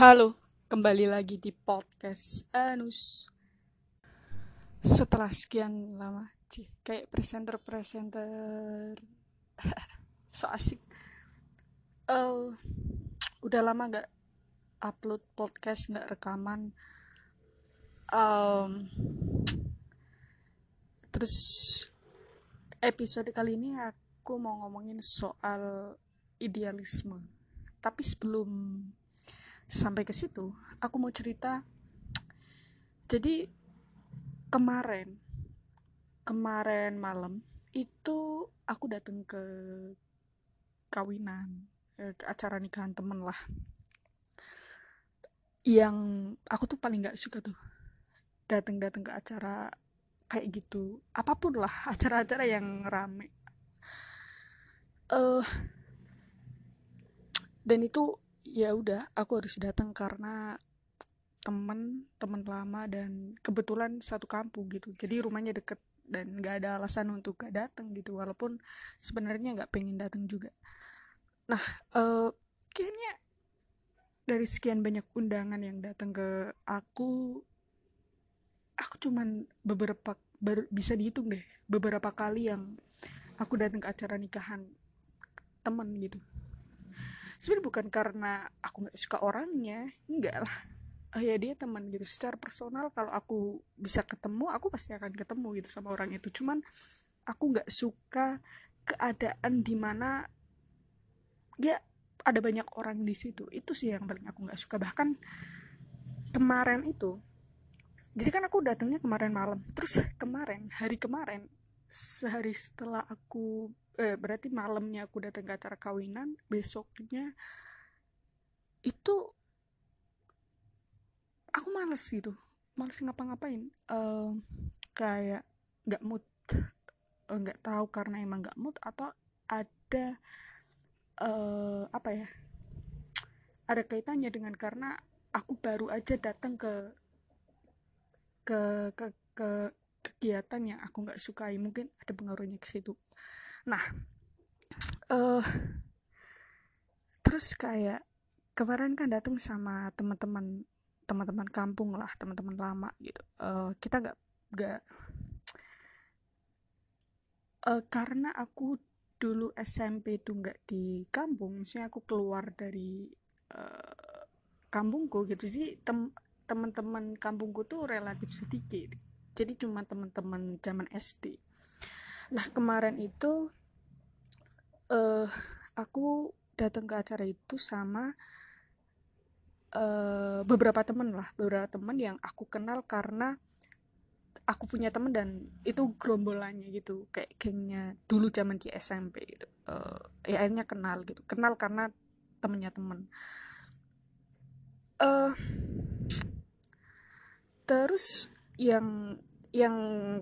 Halo, kembali lagi di podcast Anus. Setelah sekian lama, cih, kayak presenter-presenter so asik. Uh, udah lama gak upload podcast, gak rekaman. Um, terus episode kali ini aku mau ngomongin soal idealisme. Tapi sebelum sampai ke situ aku mau cerita. Jadi kemarin kemarin malam itu aku datang ke kawinan eh, ke acara nikahan temen lah. Yang aku tuh paling nggak suka tuh datang-datang ke acara kayak gitu. Apa pun lah acara-acara yang rame. Uh, dan itu ya udah aku harus datang karena temen temen lama dan kebetulan satu kampung gitu. Jadi rumahnya deket dan gak ada alasan untuk gak datang gitu walaupun sebenarnya gak pengen datang juga. Nah uh, kayaknya dari sekian banyak undangan yang datang ke aku aku cuman beberapa ber, bisa dihitung deh beberapa kali yang aku datang ke acara nikahan temen gitu sebenarnya bukan karena aku nggak suka orangnya enggak lah. Oh ya dia teman gitu. Secara personal kalau aku bisa ketemu aku pasti akan ketemu gitu sama orang itu. Cuman aku nggak suka keadaan di mana ya ada banyak orang di situ. Itu sih yang paling aku nggak suka. Bahkan kemarin itu jadi kan aku datangnya kemarin malam. Terus kemarin hari kemarin sehari setelah aku eh, berarti malamnya aku datang ke acara kawinan besoknya itu aku males gitu males ngapa-ngapain. Uh, kayak nggak mood eh, nggak uh, tahu karena emang nggak mood atau ada uh, apa ya ada kaitannya dengan karena aku baru aja datang ke ke ke ke kegiatan yang aku nggak sukai. Mungkin ada pengaruhnya ke situ nah uh, terus kayak kemarin kan datang sama teman-teman teman-teman kampung lah teman-teman lama gitu. Uh, kita nggak nggak uh, karena aku dulu SMP itu nggak di kampung maksudnya aku keluar dari uh, kampungku gitu. Jadi tem teman-teman kampungku tuh relatif sedikit. Jadi cuma teman-teman zaman SD nah kemarin itu uh, aku datang ke acara itu sama uh, beberapa temen lah beberapa temen yang aku kenal karena aku punya temen dan itu gerombolannya gitu kayak gengnya dulu zaman di SMP gitu uh, ya akhirnya kenal gitu kenal karena temennya temen. Uh, terus yang yang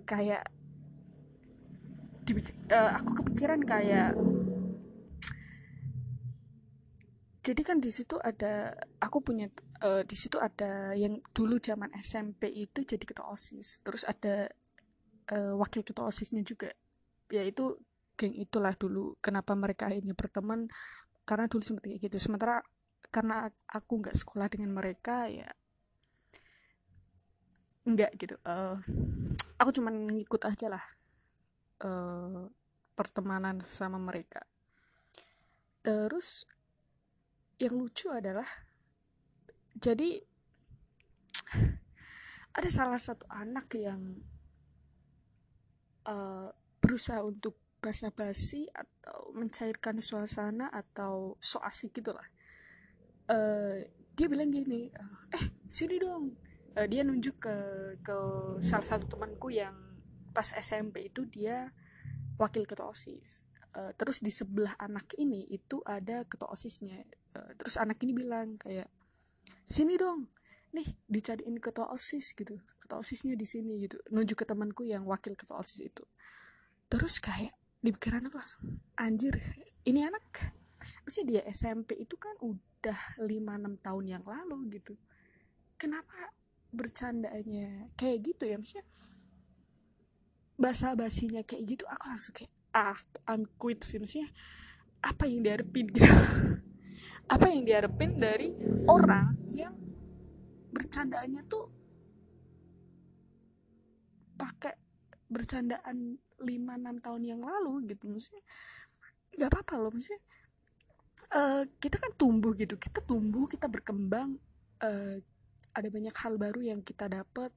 kayak uh, aku kepikiran kayak jadi kan di situ ada aku punya uh, di situ ada yang dulu zaman SMP itu jadi ketua osis. Terus ada uh, wakil ketua osisnya juga. Yaitu geng itulah dulu kenapa mereka akhirnya berteman. Karena dulu seperti gitu. Sementara karena aku nggak sekolah dengan mereka ya nggak gitu. Uh, aku cuman ngikut aja lah uh, pertemanan sama mereka. Terus yang lucu adalah jadi ada salah satu anak yang uh, berusaha untuk basa-basi atau mencairkan suasana atau so asik gitu lah uh, dia bilang gini eh sini dong. Uh, dia nunjuk ke ke salah satu temanku yang pas SMP itu dia wakil ketua osis. Uh, terus di sebelah anak ini itu ada ketua osisnya. Uh, terus anak ini bilang kayak sini dong nih dicariin ketua osis gitu. Ketua osisnya di sini gitu. Nunjuk ke temanku yang wakil ketua osis itu. Terus kayak di pikiran aku langsung anjir ini anak. Maksudnya dia SMP itu kan udah 5-6 tahun yang lalu gitu. Kenapa bercandanya kayak gitu ya? Maksudnya bahasa basinya kayak gitu aku langsung kayak ah I'm quit sih. Maksudnya apa yang dihadapin gitu? Apa yang diharapin dari orang yang bercandaannya tuh pakai bercandaan 5-6 tahun yang lalu gitu? Maksudnya nggak apa-apa loh. Maksudnya uh, kita kan tumbuh gitu. Kita tumbuh kita berkembang uh, ada banyak hal baru yang kita dapat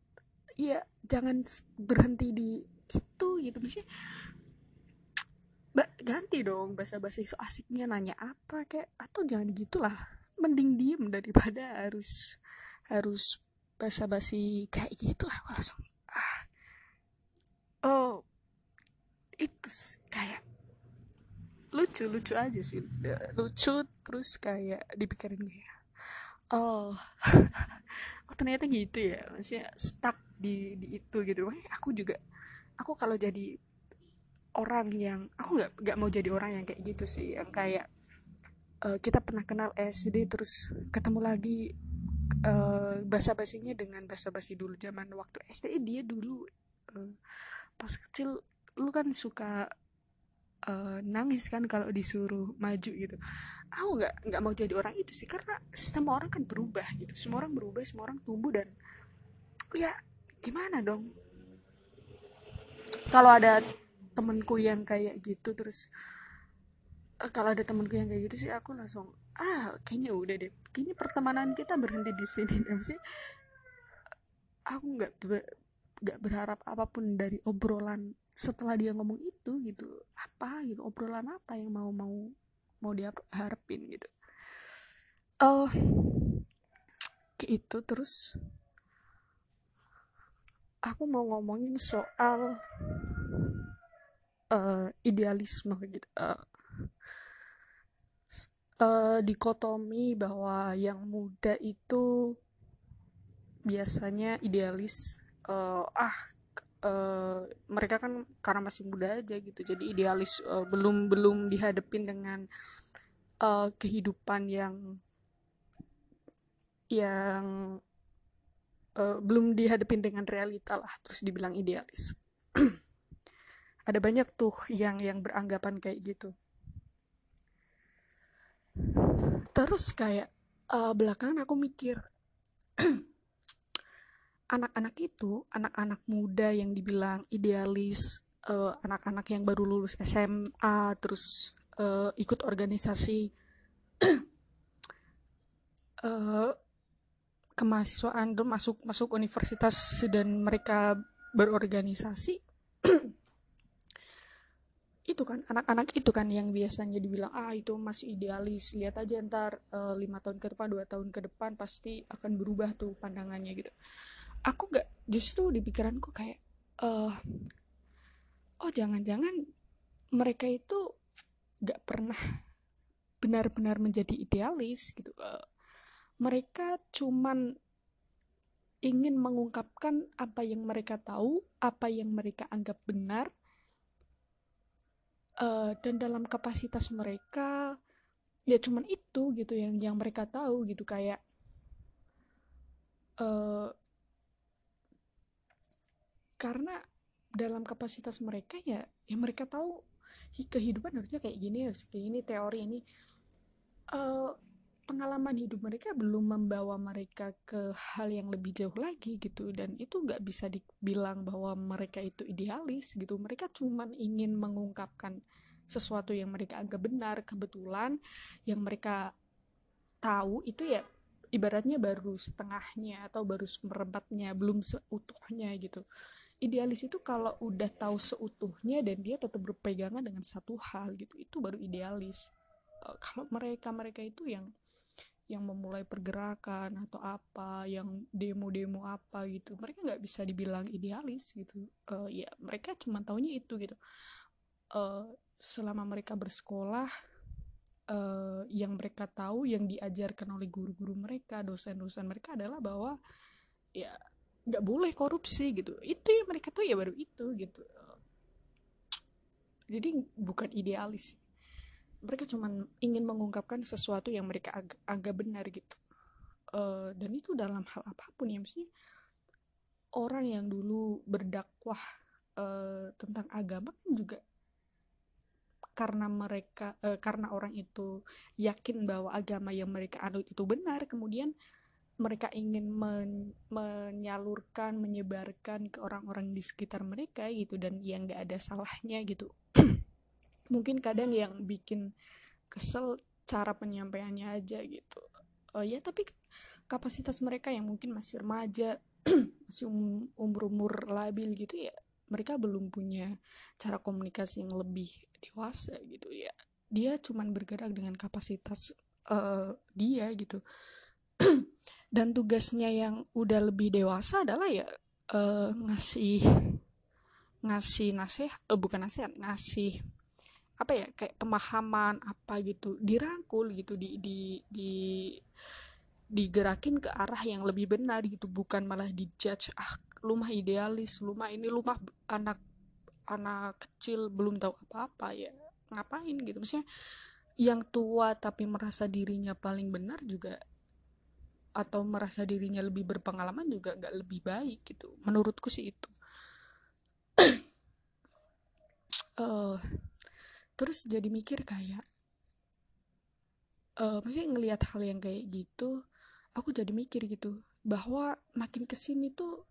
ya jangan berhenti di itu gitu. Maksudnya ba ganti dong bahasa bahasa so asiknya nanya apa kayak atau jangan gitulah mending diem daripada harus harus basa basi kayak gitu. Aku langsung ah oh itu kayak lucu lucu aja sih lucu terus kayak dipikirin kayak oh oh ternyata gitu ya maksudnya stuck di di itu gitu. Makanya aku juga aku kalau jadi orang yang aku nggak nggak mau jadi orang yang kayak gitu sih. Yang kayak uh, kita pernah kenal SD terus ketemu lagi uh, basa basinya dengan basa basi dulu zaman waktu SD dia dulu uh, pas kecil lu kan suka uh, nangis kan kalau disuruh maju gitu. Aku nggak nggak mau jadi orang itu sih karena semua orang kan berubah gitu. Semua orang berubah semua orang tumbuh dan ya gimana dong kalau ada temenku yang kayak gitu terus uh, kalau ada temenku yang kayak gitu sih aku langsung ah kayaknya udah deh. Kayaknya pertemanan kita berhenti di sini deh. Sih aku nggak nggak berharap apa pun dari obrolan setelah dia ngomong itu gitu. Apa gitu obrolan apa yang mau mau mau dia harapin gitu. Oh uh, itu terus aku mau ngomongin soal uh, idealisme gitu uh, uh, dikotomi bahwa yang muda itu biasanya idealis uh, ah uh, mereka kan karena masih muda aja gitu jadi idealis uh, belum belum dihadapin dengan uh, kehidupan yang yang uh, belum dihadapin dengan realita lah terus dibilang idealis. Ada banyak tuh yang yang beranggapan kayak gitu. Terus kayak uh, belakangan aku mikir anak-anak itu anak-anak muda yang dibilang idealis anak anak-anak yang baru lulus SMA terus uh, ikut organisasi uh, kemahasiswaan tuh masuk masuk universitas dan mereka berorganisasi. Itu kan anak-anak itu kan yang biasanya dibilang ah itu masih idealis lihat aja ntar uh, lima tahun ke depan dua tahun ke depan pasti akan berubah tuh pandangannya gitu. Aku nggak justru di pikiranku kayak uh, oh jangan-jangan mereka itu nggak pernah benar-benar menjadi idealis gitu. Uh, mereka cuman ingin mengungkapkan apa yang mereka tahu apa yang mereka anggap benar uh, dan dalam kapasitas mereka ya cuman itu gitu yang yang mereka tahu gitu kayak uh, karena dalam kapasitas mereka ya ya mereka tahu kehidupan harusnya kayak gini harus kayak gini teori ini. Uh, pengalaman hidup mereka belum membawa mereka ke hal yang lebih jauh lagi gitu. Dan itu nggak bisa dibilang bahwa mereka itu idealis gitu. Mereka cuman ingin mengungkapkan sesuatu yang mereka anggap benar kebetulan yang mereka tahu itu ya ibaratnya baru setengahnya atau baru seperempatnya belum seutuhnya gitu. Idealis itu kalau udah tahu seutuhnya dan dia tetap berpegangan dengan satu hal gitu itu baru idealis. Uh, kalau mereka mereka itu yang yang memulai pergerakan atau apa yang demo-demo apa gitu mereka nggak bisa dibilang idealis gitu. Uh, ya mereka cuma taunya itu gitu. Uh, selama mereka bersekolah uh, yang mereka tahu yang diajarkan oleh guru-guru mereka dosen-dosen mereka adalah bahwa ya nggak boleh korupsi gitu. Itu yang mereka tahu ya baru itu gitu. Jadi bukan idealis mereka cuma ingin mengungkapkan sesuatu yang mereka ag agak benar gitu. Uh, dan itu dalam hal apa pun ya mesti orang yang dulu berdakwah uh, tentang agama kan juga karena mereka uh, karena orang itu yakin bahwa agama yang mereka anut itu benar kemudian mereka ingin men menyalurkan menyebarkan ke orang-orang di sekitar mereka gitu dan yang nggak ada salahnya gitu mungkin kadang yang bikin kesel cara penyampaiannya aja gitu. Oh ya tapi kapasitas mereka yang mungkin masih remaja masih um, umur-umur labil gitu ya mereka belum punya cara komunikasi yang lebih dewasa gitu ya. Dia cuman bergerak dengan kapasitas uh, dia gitu. Dan tugasnya yang udah lebih dewasa adalah ya uh, ngasih ngasih nasihat uh, bukan nasihat ngasih apa ya kayak pemahaman apa gitu dirangkul gitu di di di digerakin ke arah yang lebih benar gitu bukan malah dijudge ah lumah idealis lumah ini lumah anak anak kecil belum tahu apa-apa ya ngapain gitu. Maksudnya yang tua tapi merasa dirinya paling benar juga atau merasa dirinya lebih berpengalaman juga nggak lebih baik gitu. Menurutku sih itu. Uh, terus jadi mikir kayak uh, maksudnya ngelihat hal yang kayak gitu aku jadi mikir gitu bahwa makin ke sini tuh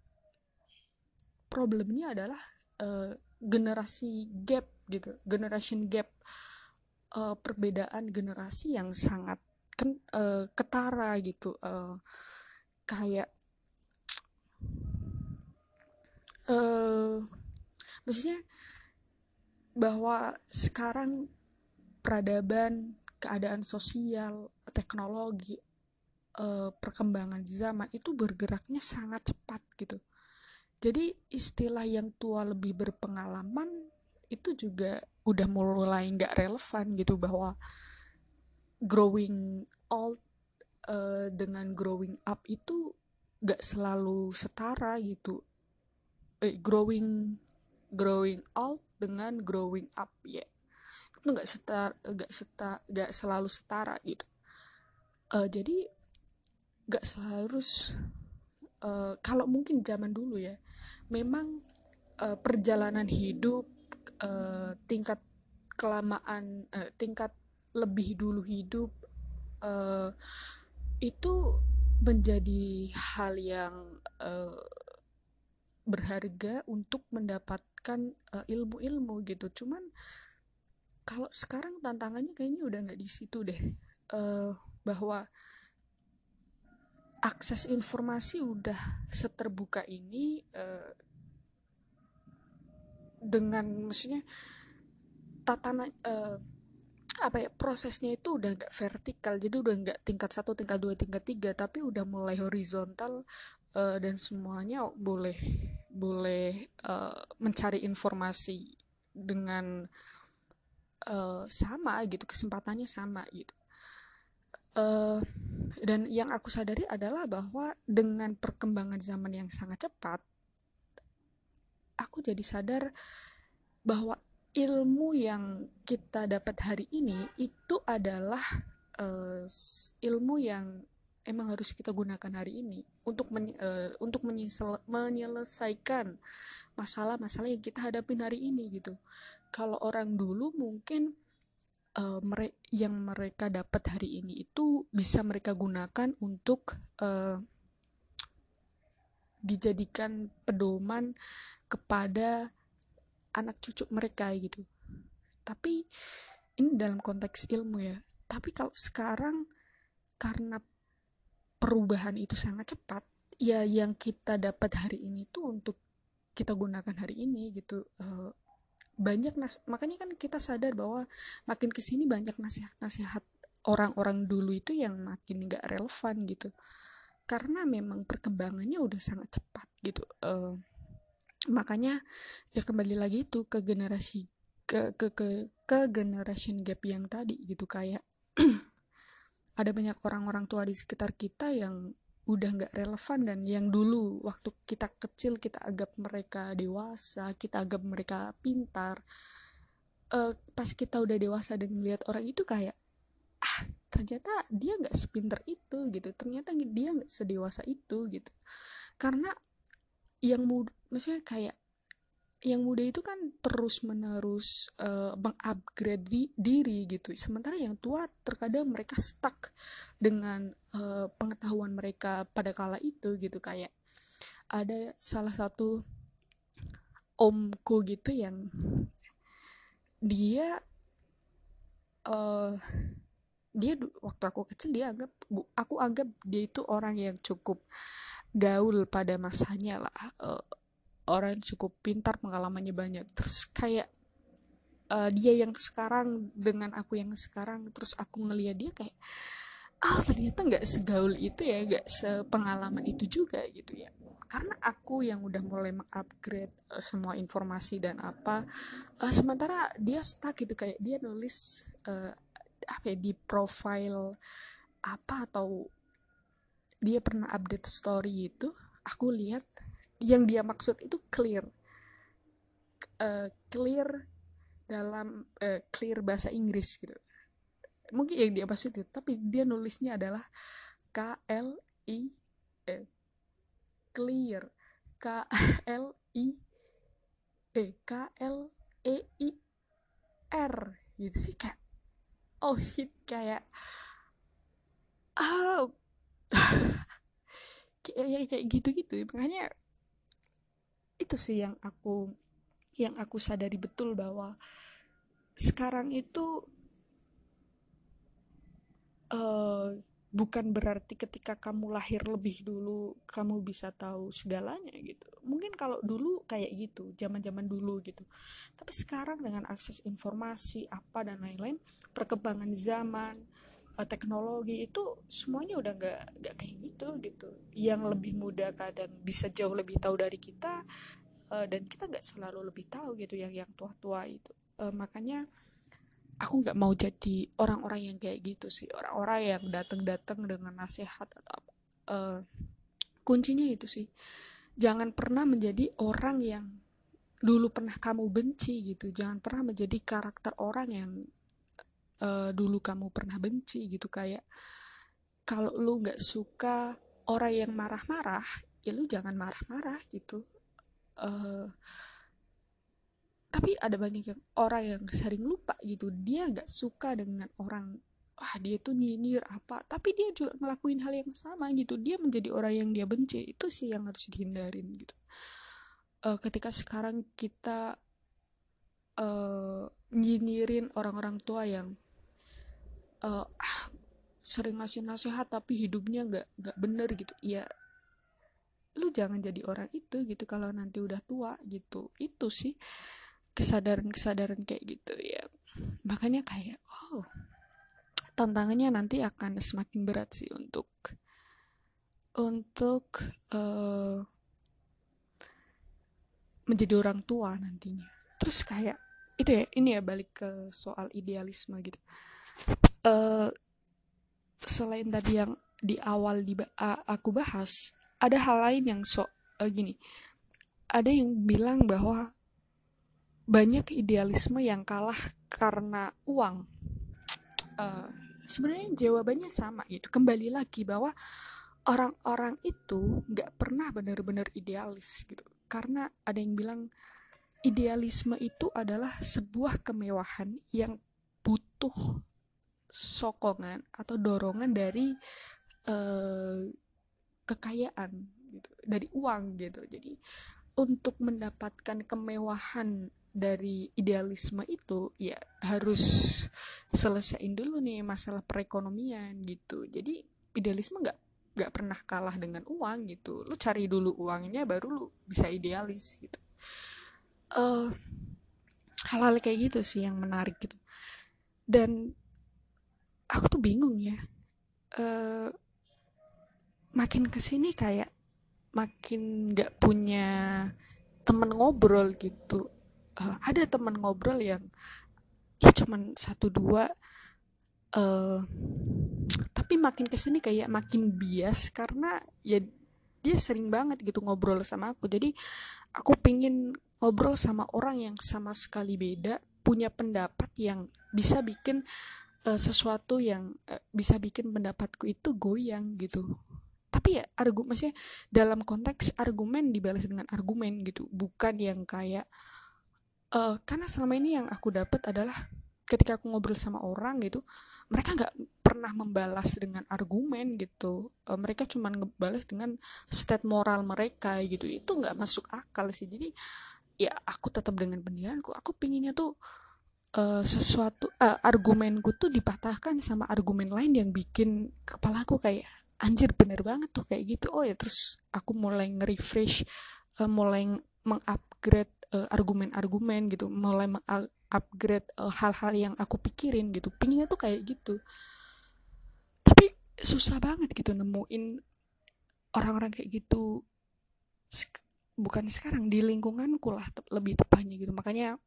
problemnya adalah uh, generasi gap gitu generation gap uh, perbedaan generasi yang sangat uh, ketara gitu uh, kayak uh, maksudnya bahwa sekarang peradaban keadaan sosial teknologi uh, perkembangan zaman itu bergeraknya sangat cepat gitu. Jadi istilah yang tua lebih berpengalaman itu juga udah mulai nggak relevan gitu bahwa growing old uh, dengan growing up itu nggak selalu setara gitu. Eh, growing growing old dengan growing up ya. Itu nggak setara nggak setara nggak selalu setara gitu. Uh, jadi nggak selalu uh, kalau mungkin zaman dulu ya memang uh, perjalanan hidup uh, tingkat kelamaan uh, tingkat lebih dulu hidup uh, itu menjadi hal yang uh, berharga untuk mendapatkan ilmu-ilmu uh, gitu. Cuman kalau sekarang tantangannya kayaknya udah nggak di situ deh. Uh, bahwa akses informasi udah seterbuka ini uh, dengan maksudnya tatanan uh, apa ya prosesnya itu udah nggak vertikal. Jadi udah nggak tingkat satu tingkat dua tingkat tiga tapi udah mulai horizontal uh, dan semuanya boleh boleh uh, mencari informasi dengan uh, sama gitu kesempatannya sama gitu. Uh, dan yang aku sadari adalah bahwa dengan perkembangan zaman yang sangat cepat aku jadi sadar bahwa ilmu yang kita dapat hari ini itu adalah uh, ilmu yang emang harus kita gunakan hari ini untuk men, uh, untuk menyesel, menyelesaikan masalah-masalah yang kita hadapin hari ini gitu. Kalau orang dulu mungkin uh, mere yang mereka dapat hari ini itu bisa mereka gunakan untuk uh, dijadikan pedoman kepada anak cucu mereka gitu tapi ini dalam konteks ilmu ya tapi kalau sekarang karena perubahan itu sangat cepat ya yang kita dapat hari ini tuh untuk kita gunakan hari ini gitu uh, banyak nas makanya kan kita sadar bahwa makin ke sini banyak nasihat-nasihat orang-orang dulu itu yang makin nggak relevan gitu. Karena memang perkembangannya udah sangat cepat gitu uh, makanya ya kembali lagi itu ke generasi ke ke ke ke generation gap yang tadi gitu kayak ada banyak orang-orang tua di sekitar kita yang udah nggak relevan dan yang dulu waktu kita kecil kita anggap mereka dewasa kita anggap mereka pintar uh, pas kita udah dewasa dan melihat orang itu kayak ah ternyata dia nggak sepinter itu gitu. Ternyata dia nggak sedewasa itu gitu. Karena yang muda maksudnya kayak yang muda itu kan terus menerus uh, mengupgrade di, diri gitu. Sementara yang tua terkadang mereka stuck dengan uh, pengetahuan mereka pada kala itu gitu. Kayak ada salah satu omku gitu yang dia uh, dia waktu aku kecil dia anggap aku anggap dia itu orang yang cukup gaul pada masanya lah. Uh, orang yang cukup pintar pengalamannya banyak. Terus kayak uh, dia yang sekarang dengan aku yang sekarang terus aku ngeliat dia kayak ah oh, ternyata nggak segaul itu ya nggak sepengalaman itu juga gitu ya. Karena aku yang udah mulai mengupgrade uh, semua informasi dan apa uh, sementara dia stuck gitu kayak dia nulis uh, apa ya di profile apa atau dia pernah update story itu aku lihat yang dia maksud itu clear. Uh, clear dalam uh, clear bahasa Inggris gitu. Mungkin yang dia maksud itu tapi dia nulisnya adalah K L I eh, clear. K L I eh K L E I R. Gitu sih kayak oh shit kayak ah kayak kayak gitu gitu makanya itu sih yang aku yang aku sadari betul bahwa sekarang itu uh, bukan berarti ketika kamu lahir lebih dulu kamu bisa tahu segalanya gitu. Mungkin kalau dulu kayak gitu zaman zaman dulu gitu. Tapi sekarang dengan akses informasi apa dan lain-lain perkembangan zaman teknologi itu semuanya udah nggak nggak kayak gitu gitu. Yang lebih muda kadang bisa jauh lebih tahu dari kita uh, dan kita nggak selalu lebih tahu gitu yang yang tua-tua itu. Uh, makanya aku nggak mau jadi orang-orang yang kayak gitu sih. Orang-orang yang datang-datang dengan nasihat atau apa kuncinya itu sih. Jangan pernah menjadi orang yang dulu pernah kamu benci gitu. Jangan pernah menjadi karakter orang yang uh, dulu kamu pernah benci gitu kayak kalau lu nggak suka orang yang marah-marah ya lu jangan marah-marah gitu. Uh, tapi ada banyak yang orang yang sering lupa gitu dia nggak suka dengan orang wah dia tuh nyinyir apa? Tapi dia juga ngelakuin hal yang sama gitu dia menjadi orang yang dia benci itu sih yang harus dihindarin gitu. Uh, ketika sekarang kita uh, nyinyirin orang-orang tua yang uh, sering ngasih nasihat tapi hidupnya nggak nggak bener gitu. Ya lu jangan jadi orang itu gitu kalau nanti udah tua gitu. Itu sih kesadaran-kesadaran kayak gitu ya. Makanya kayak oh tantangannya nanti akan semakin berat sih untuk untuk uh, menjadi orang tua nantinya. Terus kayak itu ya ini ya balik ke soal idealisme gitu uh, selain tadi yang di awal di aku bahas ada hal lain yang so uh, gini ada yang bilang bahwa banyak idealisme yang kalah karena uang. Uh, sebenarnya jawabannya sama gitu. Kembali lagi bahwa orang-orang itu nggak pernah benar-benar idealis gitu. Karena ada yang bilang idealisme itu adalah sebuah kemewahan yang butuh sokongan atau dorongan dari uh, kekayaan gitu, dari uang gitu. Jadi untuk mendapatkan kemewahan dari idealisme itu ya harus selesaiin dulu nih masalah perekonomian gitu. Jadi idealisme nggak nggak pernah kalah dengan uang gitu. Lu cari dulu uangnya baru lu bisa idealis gitu. Uh, hal-hal kayak gitu sih yang menarik gitu. Dan aku tuh bingung ya. Uh, makin ke sini kayak makin nggak punya temen ngobrol gitu. Uh, ada teman ngobrol yang ya cuman satu dua uh, tapi makin ke sini kayak makin bias karena ya dia sering banget gitu ngobrol sama aku. Jadi aku pingin ngobrol sama orang yang sama sekali beda punya pendapat yang bisa bikin uh, sesuatu yang uh, bisa bikin pendapatku itu goyang gitu. Tapi ya argumen maksudnya dalam konteks argumen dibalas dengan argumen gitu. Bukan yang kayak uh, karena selama ini yang aku dapat adalah ketika aku ngobrol sama orang gitu mereka nggak pernah membalas dengan argumen gitu. Uh, mereka cuma ngebalas dengan state moral mereka gitu. Itu nggak masuk akal sih. Jadi ya aku tetap dengan pendirianku. Aku pinginnya tuh uh, sesuatu uh, argumenku tuh dipatahkan sama argumen lain yang bikin kepalaku kayak anjir bener banget tuh kayak gitu. Oh ya terus aku mulai nge-refresh uh, mulai mengupgrade uh, argumen-argumen gitu mulai upgrade uh, hal-hal yang aku pikirin gitu. Pinginnya tuh kayak gitu. Tapi susah banget gitu nemuin orang-orang kayak gitu. Bukan sekarang di lingkunganku lah lebih tepatnya gitu. Makanya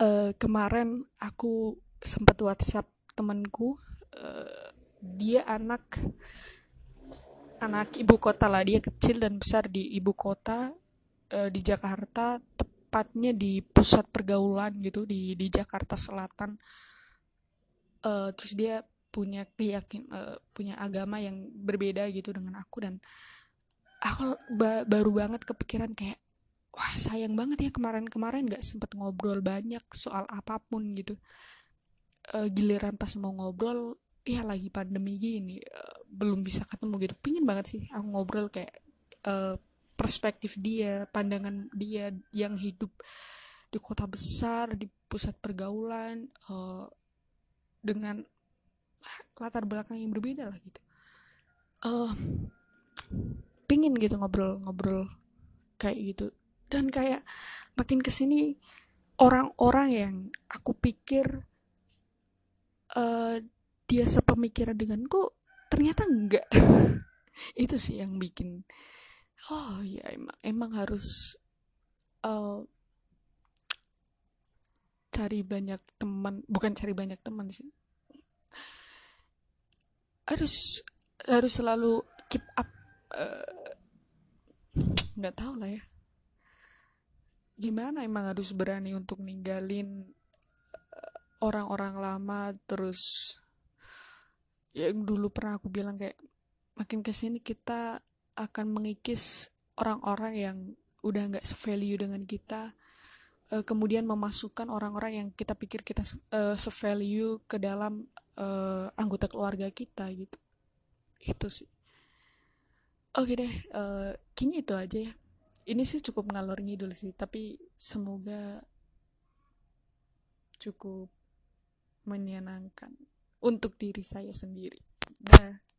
uh, kemarin aku sempat WhatsApp temanku uh, dia anak anak ibu kota lah. Dia kecil dan besar di ibu kota uh, di Jakarta tepatnya di pusat pergaulan gitu di di Jakarta Selatan. Uh, terus dia punya keyakin uh, punya agama yang berbeda gitu dengan aku dan aku ba baru banget kepikiran kayak wah sayang banget ya kemarin-kemarin nggak sempet ngobrol banyak soal apa pun gitu uh, giliran pas mau ngobrol ya lagi pandemi gini uh, belum bisa ketemu gitu pingin banget sih aku ngobrol kayak uh, perspektif dia, pandangan dia yang hidup di kota besar, di pusat pergaulan, uh, dengan latar belakang yang berbeda lah gitu. Uh, pingin gitu ngobrol-ngobrol kayak gitu. Dan kayak makin ke sini orang-orang yang aku pikir uh, dia sepemikiran denganku ternyata enggak. Itu sih yang bikin oh ya emang emang harus uh, cari banyak teman. Bukan cari banyak teman sih. Harus harus selalu keep up uh, nggak tahu lah ya gimana emang harus berani untuk ninggalin uh, orang-orang lama? Terus yang dulu pernah aku bilang kayak makin ke sini kita akan mengikis orang-orang yang udah nggak sevalue dengan kita uh, kemudian memasukkan orang-orang yang kita pikir kita uh, sevalue ke dalam anggota keluarga kita gitu. Itu sih. Oke deh kayaknya itu aja ya ini sih cukup ngalor ngidul sih tapi semoga cukup menyenangkan untuk diri saya sendiri. Dah